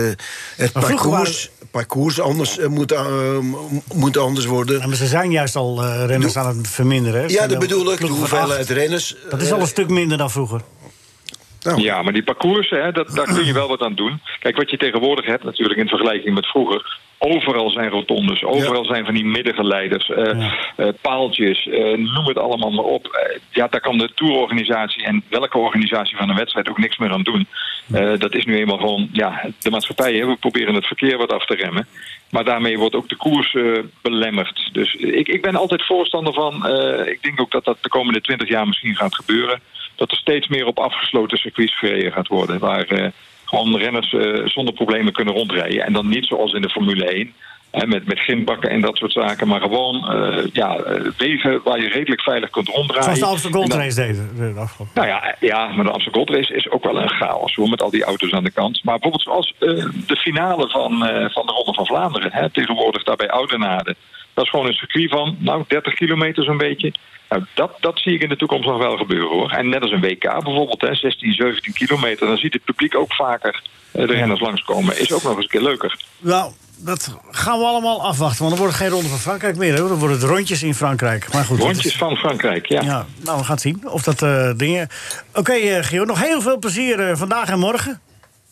het parcours, parcours anders eh, moet, eh, moet anders worden. Ja, maar ze zijn juist al eh, renners aan het verminderen. hè. Ze Ja, dat bedoel ik. De hoeveelheid renners. Dat is al een stuk minder dan vroeger. Nou, Ja, maar die parcoursen, hè, dat, daar kun je wel wat aan doen. Kijk, wat je tegenwoordig hebt natuurlijk in vergelijking met vroeger. Overal zijn rotondes, overal zijn van die middengeleiders, eh, eh, paaltjes, eh, noem het allemaal maar op. Ja, daar kan de tourorganisatie en welke organisatie van een wedstrijd ook niks meer aan doen. Dat is nu eenmaal gewoon ja, de maatschappij. Hè. We proberen het verkeer wat af te remmen. Maar daarmee wordt ook de koers belemmerd. Dus ik, ik ben altijd voorstander van. ik denk ook dat dat de komende twintig jaar misschien gaat gebeuren. Dat er steeds meer op afgesloten circuits gereden gaat worden. Waar gewoon renners eh, zonder problemen kunnen rondrijden. En dan niet zoals in de Formule 1. Hè, met, met grindbakken en dat soort zaken. Maar gewoon eh, ja, eh, wegen waar je redelijk veilig kunt ronddraaien. Zoals de Amsterdam En Gold dan- Race deden. de afgelopen- nou ja, ja, maar de Amsterdam Gold Race is ook wel een chaos hoor, met al die auto's aan de kant. Maar bijvoorbeeld zoals de finale van, van de Ronde van Vlaanderen, hè, tegenwoordig daar bij Oudenaarde. Dat is gewoon een circuit van, nou, 30 kilometer zo'n beetje. Nou, dat, dat zie ik in de toekomst nog wel gebeuren hoor. En net als een WK bijvoorbeeld, hè, 16, 17 kilometer, dan ziet het publiek ook vaker eh, de renners langskomen. Is ook nog eens een keer leuker. Nou, dat gaan we allemaal afwachten. Want dan wordt geen ronde van Frankrijk meer. Hoor. Dan worden het rondjes in Frankrijk. Maar goed, is- Rondjes van Frankrijk, ja. Ja, nou, we gaan zien of dat eh, dingen... Oké, eh Gio, nog heel veel plezier vandaag en morgen.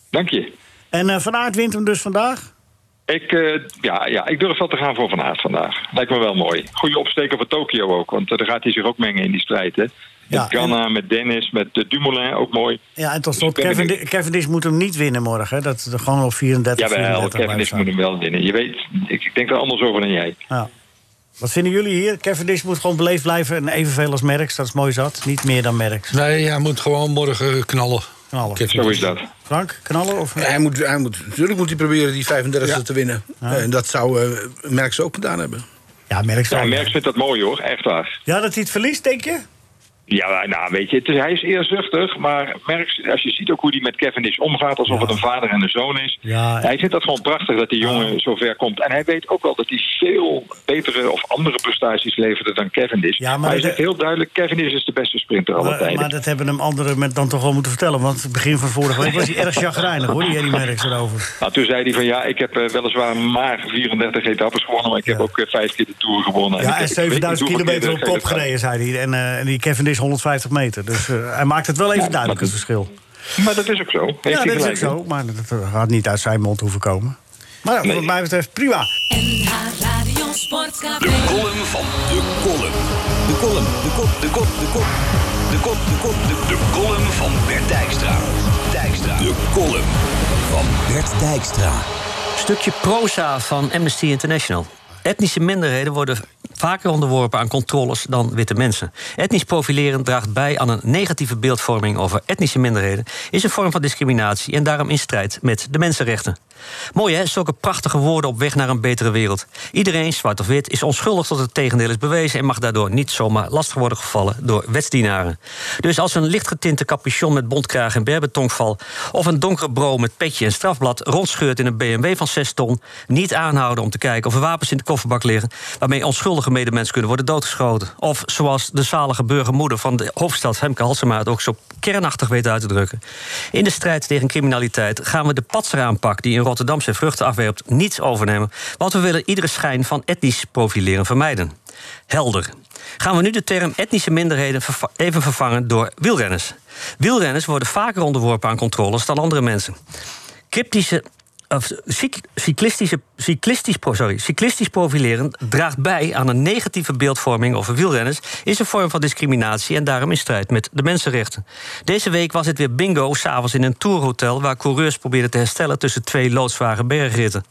Dank je. En Van Aert wint hem dus vandaag? Ik, eh, ja, ja, ik durf wel te gaan voor Van Aert vandaag. Lijkt me wel mooi. Goede opsteker voor Tokio ook, want eh, daar gaat hij zich ook mengen in die strijd. Hè. Met Ja, Ganna, met Dennis, met de Dumoulin ook mooi. Ja, en tot slot, Dus ik Kevin, Cavendish moet hem niet winnen morgen. Hè? Dat er gewoon op 34, Jawel, 34 Kevin is moet hem wel winnen. Je weet, ik, ik denk er anders over dan jij. Ja. Wat vinden jullie hier? Cavendish moet gewoon beleefd blijven en evenveel als Merckx. Dat is mooi zat. Niet meer dan Merckx. Nee, hij moet gewoon morgen knallen. Knallen. Kevin Zo is dat. Frank, knallen? Of... Hij moet, hij moet, natuurlijk moet hij proberen die 35e te winnen. En dat zou eh Merckx ook gedaan hebben. Ja, Merckx Ja. Merckx vindt dat mooi hoor, echt waar. Ja, dat hij het verliest, denk je? Ja, nou weet je, het is, hij is eerzuchtig, maar Merckx, als je ziet ook hoe hij met Cavendish omgaat, alsof het een vader en een zoon is. Ja. Hij vindt dat gewoon prachtig dat die jongen zo ver komt. En hij weet ook wel dat hij veel betere of andere prestaties leverde dan Cavendish. Ja, maar hij zegt heel duidelijk, Cavendish is de beste sprinter aller tijden. maar dat hebben hem anderen met dan toch wel moeten vertellen. Want begin van vorige week was hij erg chagrijnig, hoor, die Eddie Merckx erover. Nou, toen zei hij van ja, ik heb eh, weliswaar maar 34 etappes gewonnen, maar ik heb ook eh, vijf keer de Tour gewonnen. Ja, en niet 7000 hoeveel kilometer op kop gereden, zei hij. En, eh, en die Cavendish 150 meter. Dus eh, hij maakt het wel even Ja, duidelijk, het verschil. Maar dat is ook zo. Heeft Ja, dat is ook zo. Maar dat eh, had niet uit zijn mond hoeven komen. Maar Nee. wat mij betreft, prima. NH Radio Sportcafé. De column van de column. De column, de kop, de kop, de kop. De kop, de kop, de De column van Bert Dijkstra. Dijkstra. De column van Bert Dijkstra. Stukje proza van Amnesty International. Etnische minderheden worden vaker onderworpen aan controles dan witte mensen. Etnisch profileren draagt bij aan een negatieve beeldvorming over etnische minderheden, is een vorm van discriminatie en daarom in strijd met de mensenrechten. Mooi hè, zulke prachtige woorden op weg naar een betere wereld. Iedereen, zwart of wit, is onschuldig tot het tegendeel is bewezen en mag daardoor niet zomaar lastig worden gevallen door wetsdienaren. Dus als een lichtgetinte capuchon met bontkraag en berbetongval of een donkere bro met petje en strafblad rondscheurt in een BMW van 6 ton, niet aanhouden om te kijken of er wapens in de kofferbak liggen waarmee onschuldige medemensen kunnen worden doodgeschoten. Of zoals de zalige burgermoeder van de hoofdstad Femke Halsema ook zo kernachtig weet uit te drukken. In de strijd tegen criminaliteit gaan we de patseraanpak die in zijn vruchten afwerpt niet overnemen, want we willen iedere schijn van etnisch profileren vermijden. Helder. Gaan we nu de term etnische minderheden even vervangen door wielrenners. Wielrenners worden vaker onderworpen aan controles dan andere mensen. Cryptische cyclistische, cyclistisch, sorry, cyclistisch profileren draagt bij aan een negatieve beeldvorming over wielrenners, is een vorm van discriminatie en daarom in strijd met de mensenrechten. Deze week was het weer bingo, s'avonds in een tourhotel waar coureurs probeerden te herstellen tussen twee loodzware bergritten.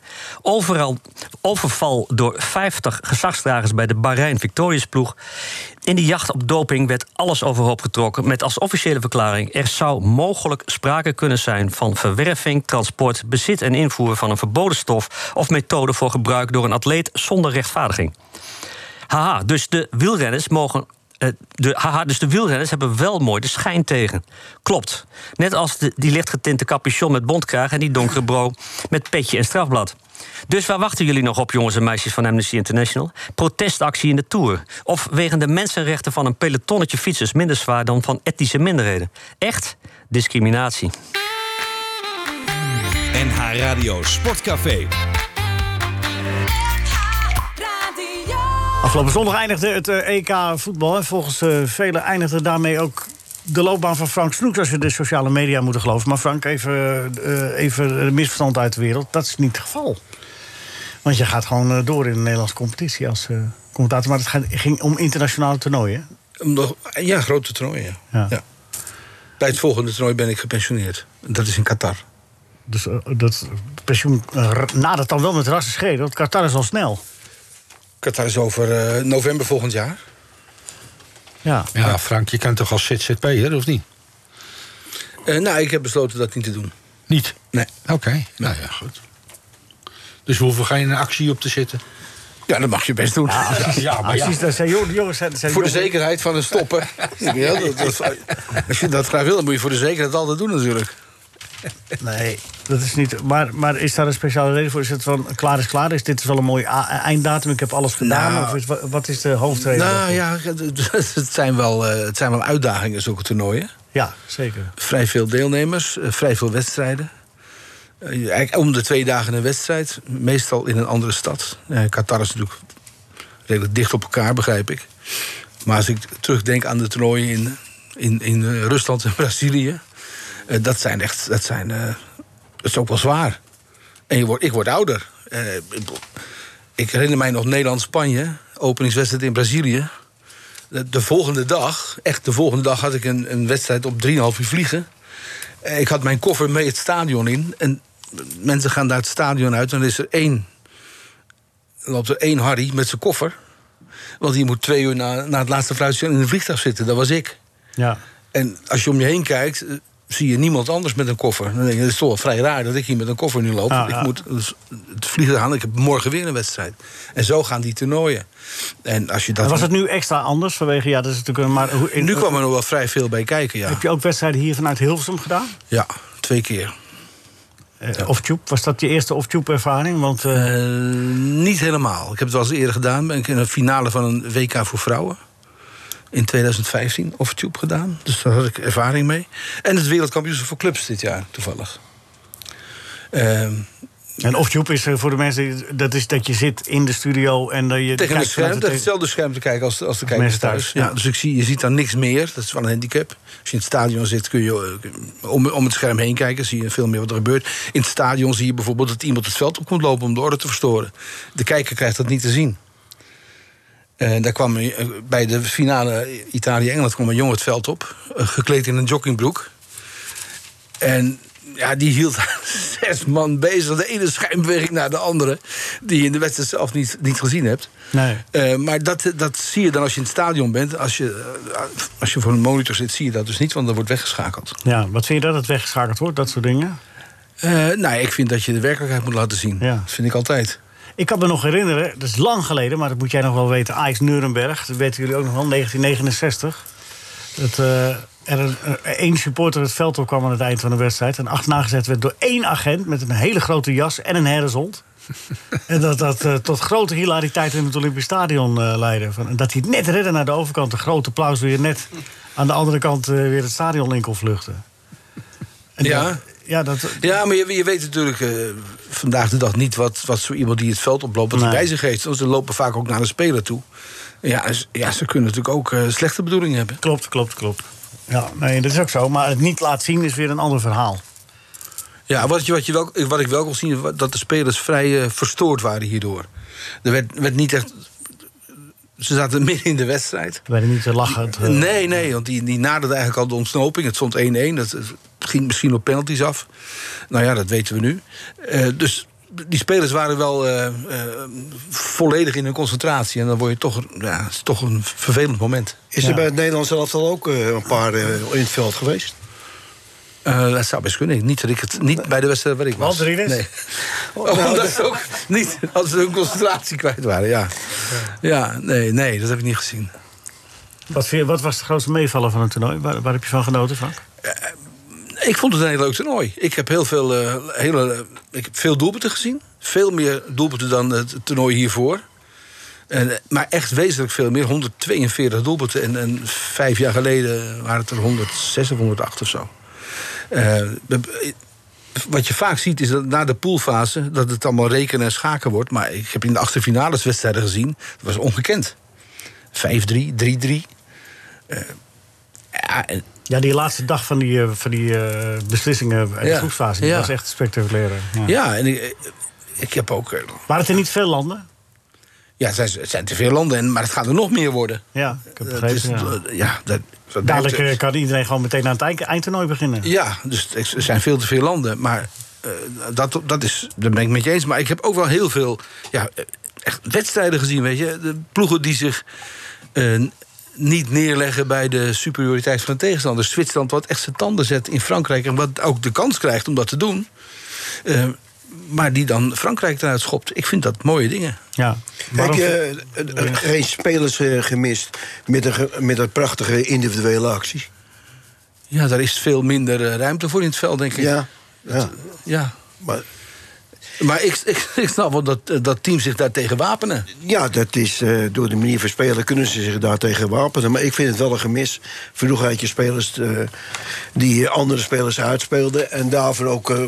Overal overval door 50 gezagsdragers bij de Bahrein Victorious ploeg. In die jacht op doping werd alles overhoop getrokken met als officiële verklaring: er zou mogelijk sprake kunnen zijn van verwerving, transport, bezit en invoer van een verboden stof of methode voor gebruik door een atleet zonder rechtvaardiging. Haha, dus de wielrenners mogen. eh, de, haha, dus de wielrenners hebben wel mooi de schijn tegen. Klopt. Net als de, die lichtgetinte capuchon met bontkraag en die donkere bro met petje en strafblad. Dus waar wachten jullie nog op, jongens en meisjes van Amnesty International? Protestactie in de Tour. Of wegen de mensenrechten van een pelotonnetje fietsers minder zwaar dan van etnische minderheden? Echt discriminatie. NH Radio Sportcafé. Radio. Afgelopen zondag eindigde het eh, EK voetbal. En volgens eh, velen eindigde daarmee ook de loopbaan van Frank Snoeks... als je de sociale media moet geloven. Maar Frank, even, eh, even een misverstand uit de wereld. Dat is niet het geval. Want je gaat gewoon eh, door in de Nederlandse competitie als eh, commentator. Maar het gaat- ging om internationale toernooien. Ja, grote toernooien. Ja. Bij het volgende toernooi ben ik gepensioneerd. Dat is in Qatar. Dus eh, dat pensioen r- nadert dan wel met rassen schreden. Want Qatar is al snel. Qatar is over eh, november volgend jaar. Ja. Ja, Frank, je kan toch als ZZP'er, of niet? Eh, nou, ik heb besloten dat niet te doen. Niet? Nee. Oké, nou ja, goed. Dus we hoeven geen actie op te zetten? Ja, dat mag je best doen. Ja, maar ja. Precies, dat zijn jongen- jongens. Zijn, zijn voor de jongen- zekerheid van het stoppen. Ja, dat, dat- als je dat graag wil, dan moet je voor de zekerheid altijd doen natuurlijk. Nee, dat is niet. Maar, maar is daar een speciale reden voor? Is het van klaar is klaar? Is dit wel een mooi a- einddatum? Ik heb alles gedaan? Nou, of is, wa- wat is de hoofdreden? Nou daarvoor? ja, het het zijn wel, eh, het zijn wel uitdagingen, zulke toernooien. ja, zeker. Vrij veel deelnemers, eh, vrij veel wedstrijden. Eh, om de twee dagen een wedstrijd, meestal in een andere stad. Eh, Qatar is natuurlijk redelijk dicht op elkaar, begrijp ik. Maar als ik terugdenk aan de toernooien in, in, in eh, Rusland en Brazilië... dat zijn echt, dat zijn, dat is ook wel zwaar. En je wordt, ik word ouder. Ik herinner mij nog Nederland-Spanje, openingswedstrijd in Brazilië. De, de volgende dag, echt de volgende dag, had ik een, een wedstrijd op 3,5 uur vliegen. Ik had mijn koffer mee het stadion in. En mensen gaan daar het stadion uit. En dan is er één. dan loopt er één Harry met zijn koffer. Want die moet twee uur na, na het laatste fluitje in een vliegtuig zitten. Dat was ik. Ja. En als je om je heen kijkt, eh, zie je niemand anders met een koffer. Dan denk je, het is toch wel vrij raar dat ik hier met een koffer nu loop. Ah, ik ja. moet dus het vliegen aan, ik heb morgen weer een wedstrijd. En zo gaan die toernooien. En als je dat En was het nu extra anders vanwege. Ja, dat is natuurlijk. Maar in- nu kwam er nog wel vrij veel bij kijken, ja. Heb je ook wedstrijden hier vanuit Hilversum gedaan? Ja, twee keer. Eh, Off-tube? Was dat je eerste off-tube ervaring? Want eh, Eh, niet helemaal. Ik heb het wel eens eerder gedaan. Ben ik in een finale van een WK voor vrouwen. In 2015 of tube gedaan. Dus daar had ik ervaring mee. En het wereldkampioenschap voor clubs dit jaar, toevallig. Ehm, en off-tube is eh, voor de mensen. Dat is dat je zit in de studio en dat je. tegen een kijkt scherm, de- hetzelfde scherm te kijken als, als de kijkers Mensen thuis. thuis, Ja, ja. dus ik zie, je ziet dan niks meer. Dat is wel een handicap. Als je in het stadion zit, kun je eh, om, om het scherm heen kijken. Zie je veel meer wat er gebeurt. In het stadion zie je bijvoorbeeld dat iemand het veld op komt lopen om de orde te verstoren. De kijker krijgt dat niet te zien. En daar kwam eh, bij de finale Italië-Engeland kwam een jongen het veld op, eh, gekleed in een joggingbroek. En ja, die hield zes man bezig. De ene schijnbeweging naar de andere. Die je in de wedstrijd zelf niet, niet gezien hebt. Nee. Eh, maar dat, dat zie je dan als je in het stadion bent. Als je, eh, als je voor een monitor zit, zie je dat dus niet, want dan wordt weggeschakeld. Ja, wat vind je dat het weggeschakeld wordt, dat soort dingen? Eh nou, ik vind dat je de werkelijkheid moet laten zien. Ja. Dat vind ik altijd. Ik kan me nog herinneren, dat is lang geleden, maar dat moet jij nog wel weten. Ajax Nuremberg, dat weten jullie ook nog wel, 1969. Dat er een, eh, één supporter het veld op kwam aan het eind van de wedstrijd. En achterna gezet werd door één agent met een hele grote jas en een herdershond. en dat dat eh, tot grote hilariteit in het Olympisch Stadion eh, leidde. Van, en dat hij het net redde naar de overkant. Een groot applaus weer net aan de andere kant weer het stadion in kon vluchten. En Ja. dat- ja, dat, Ja, maar je, je weet natuurlijk vandaag de dag niet wat, wat zo iemand die het veld oploopt, wat hij Nee. bij zich heeft. Ze lopen vaak ook naar de speler toe. Ja, ja ze kunnen natuurlijk ook slechte bedoelingen hebben. Klopt, klopt, klopt. Ja, nee, dat is ook zo. Maar het niet laten zien is weer een ander verhaal. Ja, wat, je, wat, je wel, wat ik wel kon zien, dat de spelers vrij eh, verstoord waren hierdoor. Er werd, werd niet echt. Ze zaten midden in de wedstrijd. We werden niet te lachen. eh, Nee, nee, want die, die naderde eigenlijk al de ontsnoping. Het stond 1-1. Dat het ging misschien op penalties af. Nou ja, dat weten we nu. Eh, dus die spelers waren wel eh, eh, volledig in hun concentratie. En dan word je toch, ja, het is toch een vervelend moment. Is er bij het Nederlands elftal ook eh, een paar eh, in het veld geweest? Eh, dat zou best kunnen. Niet, dat ik het, niet bij de wedstrijd waar ik was. Walter? Nee. Oh, omdat ze ook niet, als ze hun concentratie kwijt waren, ja. Ja, nee, nee, dat heb ik niet gezien. Wat, je- wat was de grootste meevaller van het toernooi? Waar, waar heb je van genoten, Frank? Ik vond het een heel leuk toernooi. Ik heb heel veel, eh, hele, ik heb veel doelpunten gezien. Veel meer doelpunten dan het toernooi hiervoor. En, eh, maar echt wezenlijk veel meer. 142 doelpunten. En, en vijf jaar geleden waren het er 106 of 108 of zo. Eh, wat je vaak ziet is dat na de poolfase... dat het allemaal rekenen en schaken wordt. Maar ik heb in de achtste finales wedstrijden gezien. Dat was ongekend. 5-3, 3-3. Eh, Ja, en, Ja, die laatste dag van die, eh, van die eh, beslissingen in de groepsfase, die Ja. was echt spectaculair. Ja. ja, en ik, ik heb ook... eh, Waren het er niet veel landen? Ja, het zijn, het zijn te veel landen, en, maar het gaat er nog meer worden. Ja, ik heb Het begrepen. is, ja. eh, ja, dat, wat Dadelijk eh, kan iedereen gewoon meteen aan het eind- eindtoernooi beginnen. Ja, dus er zijn veel te veel landen. Maar eh, dat, dat, is, dat ben ik met je eens. Maar ik heb ook wel heel veel ja, eh, echt wedstrijden gezien. Weet je? De ploegen die zich eh, niet neerleggen bij de superioriteit van de tegenstander. Zwitserland wat echt zijn tanden zet in Frankrijk. En wat ook de kans krijgt om dat te doen. Eh, maar die dan Frankrijk eruit schopt. Ik vind dat mooie dingen. Ja. Heb Waarom- je eh, eh, geen spelers eh, gemist met een, met een prachtige individuele actie? Ja, daar is veel minder ruimte voor in het veld, denk ik. Ja. ja. Ja. Maar, Maar ik, ik, ik snap wel dat, eh, dat teams zich daartegen wapenen. ja, dat is eh, door de manier van spelen kunnen ze zich daartegen wapenen. Maar ik vind het wel een gemis. Vroeger had je spelers eh, die andere spelers uitspeelden. En daarvoor ook eh,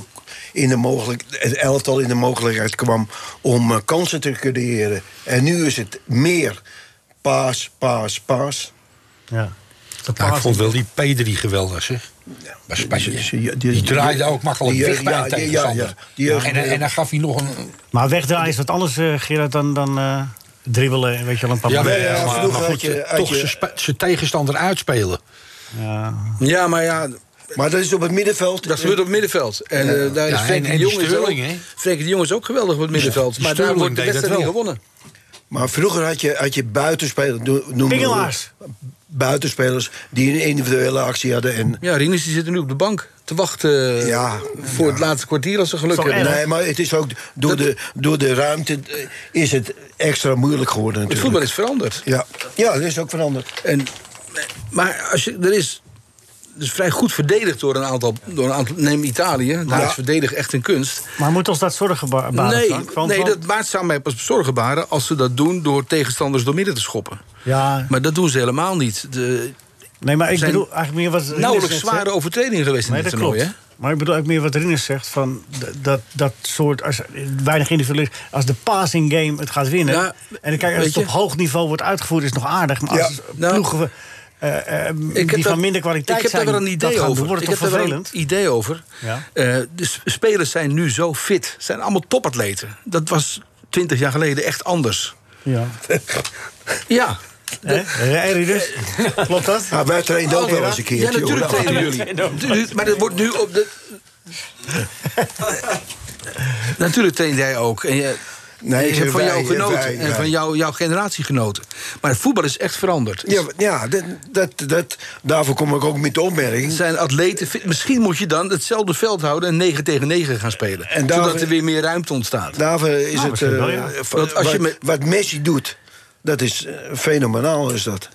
in de mogelijk, het elftal in de mogelijkheid kwam om kansen te creëren. En nu is het meer paas, paas, paas. Ja. De Nou, ik vond wel die Pedri geweldig, zeg. Bij Spanje. Die draaide ook makkelijk die- weg bij ja, een ja, ja. Die en, en dan gaf hij nog een... Maar wegdraaien is wat anders, eh, Gerard, dan, dan eh, dribbelen. Weet je wel, een paar Ja, maar, ja, maar, goed, je- had toch je- zijn tegenstander uitspelen. Ja. Ja, maar ja, Maar dat is op het middenveld. Dat gebeurt op het middenveld. En eh, daar is Ja, en- Frenkie en de Jong is ook? Frenkie de Jong is ook geweldig op het middenveld. maar daar wordt de wedstrijd niet wel. gewonnen. Maar vroeger had je, had je buitenspelers. Pingelaars. Buitenspelers die een individuele actie hadden. En, Ja, Rinus die zit er nu op de bank te wachten eh, Ja, voor het laatste kwartier als ze geluk hebben. erg. nee, maar het is ook door, de, door de ruimte eh, is het extra moeilijk geworden Het natuurlijk. voetbal is veranderd. Ja, ja dat is ook veranderd. En, maar als je, er is dus vrij goed verdedigd door een aantal. Door een aantal neem Italië. Daar Ja. is verdedigen echt een kunst. Maar moet ons dat zorgen ba- baren, nee? Want- nee want- dat maakt zou mij pas zorgen baren als ze dat doen door tegenstanders door midden te schoppen. Ja, Maar dat doen ze helemaal niet. De, nee, maar ik zijn bedoel eigenlijk meer wat... Nauwelijks zware zegt. overtredingen geweest in Nee, dit dat toernooi. klopt. Hè? Maar ik bedoel ook meer wat Rinus zegt. Van dat, dat soort, als, weinig individueel is. Als de passing game het gaat winnen. Ja, en kijk, als het op hoog niveau wordt uitgevoerd, is het nog aardig. Maar als Ja, nou, ploegen eh, eh, die heb van minder kwaliteit ik heb zijn, daar wel een idee doen, over. wordt ik het heb toch daar wel een vervelend? idee over. Ja. Eh, de sp- spelers zijn nu zo fit. Zijn allemaal topatleten. Dat was twintig jaar geleden echt anders. Ja. Ja. Hè, Rinus? Klopt dat? Ja, wij trainen ook wel eens een keertje. Ja, natuurlijk trainen jullie. Maar dat wordt nu op de... natuurlijk train jij ook. En je, Nee, ik heb van jou genoten. wij, en wij. van jou, jouw generatie genoten. Maar het voetbal is echt veranderd. Ja, ja dat, dat, dat, daarvoor kom ik ook met de opmerking. zijn atleten. Misschien moet je dan hetzelfde veld houden en 9 tegen 9 gaan spelen. En zodat er weer meer ruimte ontstaat. Daarvoor is Nou, het. wel, eh, ja. als je wat, met- wat Messi doet, dat is eh, fenomenaal, is dat.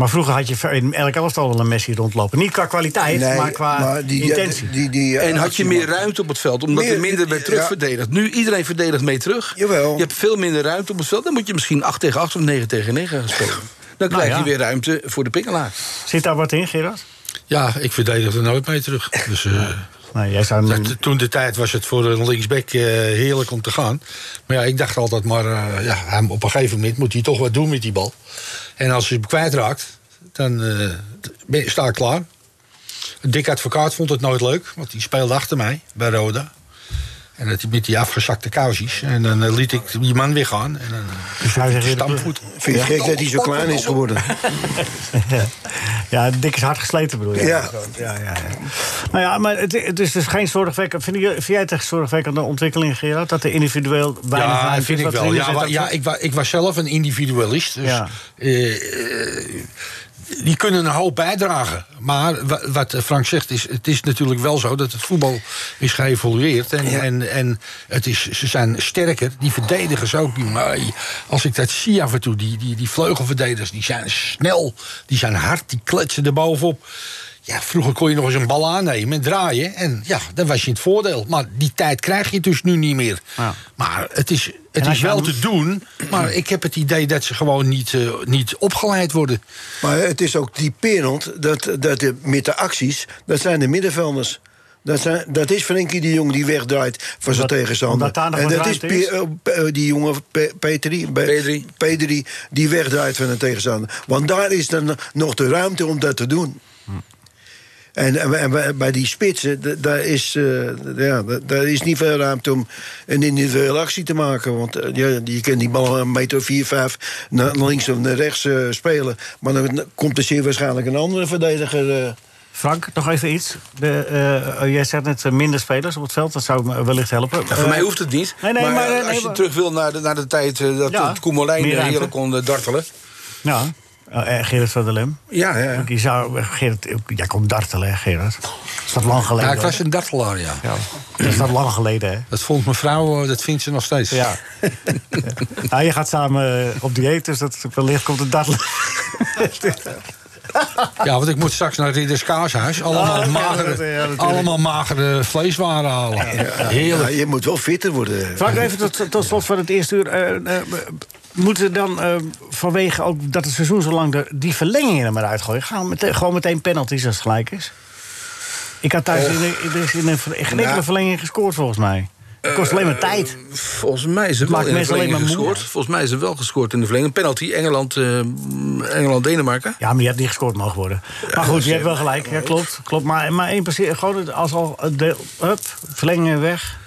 Maar vroeger had je in elk elftal wel een Messi rondlopen. Niet qua kwaliteit, maar qua die- intentie. Die, die, eh, En had je meer ruimte op het veld, omdat Meer- er minder werd ja. terugverdedigd. Nu iedereen verdedigt mee terug. Jawel. Je hebt veel minder ruimte op het veld. Dan moet je misschien 8 tegen 8 of 9 tegen 9 gaan spelen. Dan Nou krijg je weer ruimte voor de pingelaar. Zit daar wat in, Gerard? Ja, ik verdedig er nooit mee terug. Dus, eh, Nee, jij zou dat- toen de tijd was het voor een linksback eh, heerlijk om te gaan. Maar ja, ik dacht altijd maar... eh, ja, op een gegeven moment moet hij toch wat doen met die bal. En als je hem kwijtraakt, dan eh, ben- sta ik klaar. Dick Advocaat vond het nooit leuk, want die speelde achter mij bij Roda. En dat met die afgezakte kousjes. En dan eh, liet ik die man weer gaan. En dan eh, Dus hij. Vind je gek dat hij zo klein is geworden? Ja, dik is hard gesleten bedoel je? Ja. ja, ja, ja. Nou ja, maar het, het is dus geen zorgwekkend. Vind, je, vind jij het echt zorgwekkende ontwikkeling, Gerard? Dat er individueel weinig Ja, ruimte vind is? ik wel. Ja, ja ik, wa- ik was zelf een individualist. Dus, Ja. eh, eh, die kunnen een hoop bijdragen. Maar wa- wat Frank zegt, is, het is natuurlijk wel zo dat het voetbal is geëvolueerd. En, en, en het is, ze zijn sterker. Die verdedigers ook. Die, maar als ik dat zie af en toe, die, die, die vleugelverdedigers, die zijn snel, die zijn hard, die kletsen er bovenop. Ja, vroeger kon je nog eens een bal aannemen en draaien. En ja, dan was je in het voordeel. Maar die tijd krijg je dus nu niet meer. Ja. Maar het is, het is wel te doen. Maar ik heb het idee dat ze gewoon niet, eh, niet opgeleid worden. Maar het is ook typerend dat, dat de, met de acties, dat zijn de middenvelders. Dat, zijn, dat is Frenkie de Jong die wegdraait van zijn tegenstander. en dat is, eh, eh, die jongen Pe- Petri, Pe- Pedri. Pedri die wegdraait van een tegenstander. Want daar is dan nog de ruimte om dat te doen. En, en, en bij- die spitsen, daar is, eh, ja, daar is niet veel ruimte om een individuele actie te maken. Want eh, ja, je kunt die bal een meter of vier, vijf naar links of naar rechts eh, spelen. Maar dan komt er zeer waarschijnlijk een andere verdediger. eh. Frank, nog even iets. De, eh, jij zegt net minder spelers op het veld. Dat zou me wellicht helpen. Ja, voor mij hoeft het niet. Nee, nee, maar, maar, als nee, je maar- terug wil naar de, naar de tijd dat Ja, het Koemelijn heerlijk kon dartelen. Ja, Eh, eh, Gerard van der Lem. Ja, ja, ja. Je zou, eh, Gerard, jij komt dartelen, hè, Gerard? Is dat lang geleden? Ja, ik was een dartelaar, ja. Ja, dat is dat lang geleden, hè? Dat vond mevrouw, eh, dat vindt ze nog steeds. Ja. Nou, je gaat samen eh, op dieet, dus dat wellicht komt het dartelen. Ja, want ik moet straks naar het Ridders Kaashuis. Allemaal, Ah, magere, ja, allemaal magere vleeswaren halen. Heerlijk. Ja, je moet wel fitter worden. Frank, even tot, tot slot van het eerste uur. eh, eh, moeten dan eh, vanwege ook dat het seizoen zo lang... De, die verlengingen er maar uitgooien? Gaan we meteen, gewoon meteen penalties als het gelijk is? Ik had thuis in, de- er is in een, enkele verlenging gescoord, volgens mij. Het kost alleen maar tijd. Volgens mij is er wel in de verlenging maar moe. gescoord. Volgens mij is wel gescoord in de verlenging. Penalty, Engeland, eh, Engeland Denemarken. Ja, maar je hebt niet gescoord mogen worden. Maar goed, je hebt wel gelijk. Ja, klopt. klopt. Maar, maar één passeer, gewoon als al het deel, hup, verlengingen weg.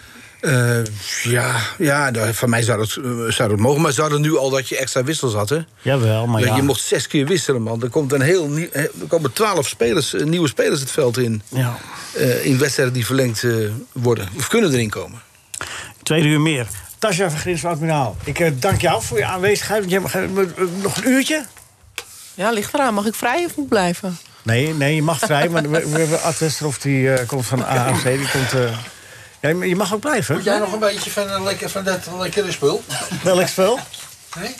Eh, ja, ja van mij zou het, eh, zou het mogen. Maar ze hadden nu al dat je extra wissels had, hè? Jawel, maar Dat ja. Je mocht zes keer wisselen, man. Er, komt een heel nieuw, eh, er komen twaalf spelers, nieuwe spelers het veld in. ja. eh, in wedstrijden die verlengd worden. Of kunnen erin komen. Tweede uur meer. Tasja van Grins van Admiraal. Ik eh, dank jou voor je aanwezigheid. Eh, nog een uurtje? Ja, ligt eraan. Mag ik vrij of moet ik blijven? Nee, nee, je mag vrij. maar we, we hebben Ad Westerhof, die komt van AFC. Die komt, eh, ja, je mag ook blijven. Moet jij nog een beetje van, een lekker, van dat lekkere spul? Welk spel? Nee?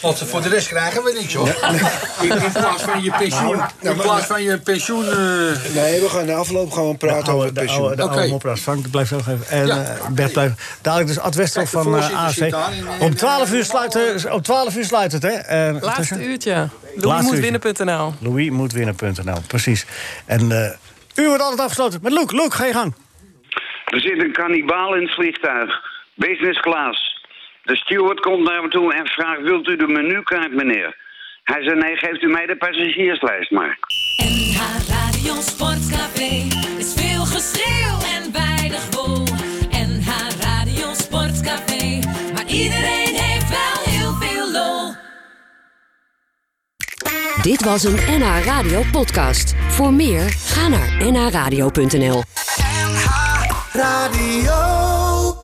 Want voor de rest krijgen we niks hoor. In, in plaats van je pensioen. In plaats van je pensioen. eh, Nee, we gaan na afloop gaan we praten de over oude, het de pensioen. oude, de oude mopperaars. Frank, blijf zo nog even. En Ja. eh, Bert blijft. Dadelijk dus Ad Westerhof de van eh, daar in- in- Om 12 uur sluiten, om 12 uur sluit het, hè? Eh, Laatste uurtje. Laatste Louismoetwinnen.nl Louismoetwinnen.nl, precies. En eh u wordt altijd afgesloten met Luc. Luc, ga je gang. Er zit een kannibaal in het vliegtuig. Business class. De steward komt naar hem toe en vraagt: Wilt u de menukaart, meneer? Hij zei: Nee, geeft u mij de passagierslijst maar. NH Radio Sportcafé is veel geschreeuw en weinig wol. NH Radio Sportcafé, maar iedereen heeft wel heel veel lol. Dit was een NH Radio podcast. Voor meer, ga naar nhradio.nl. Radio.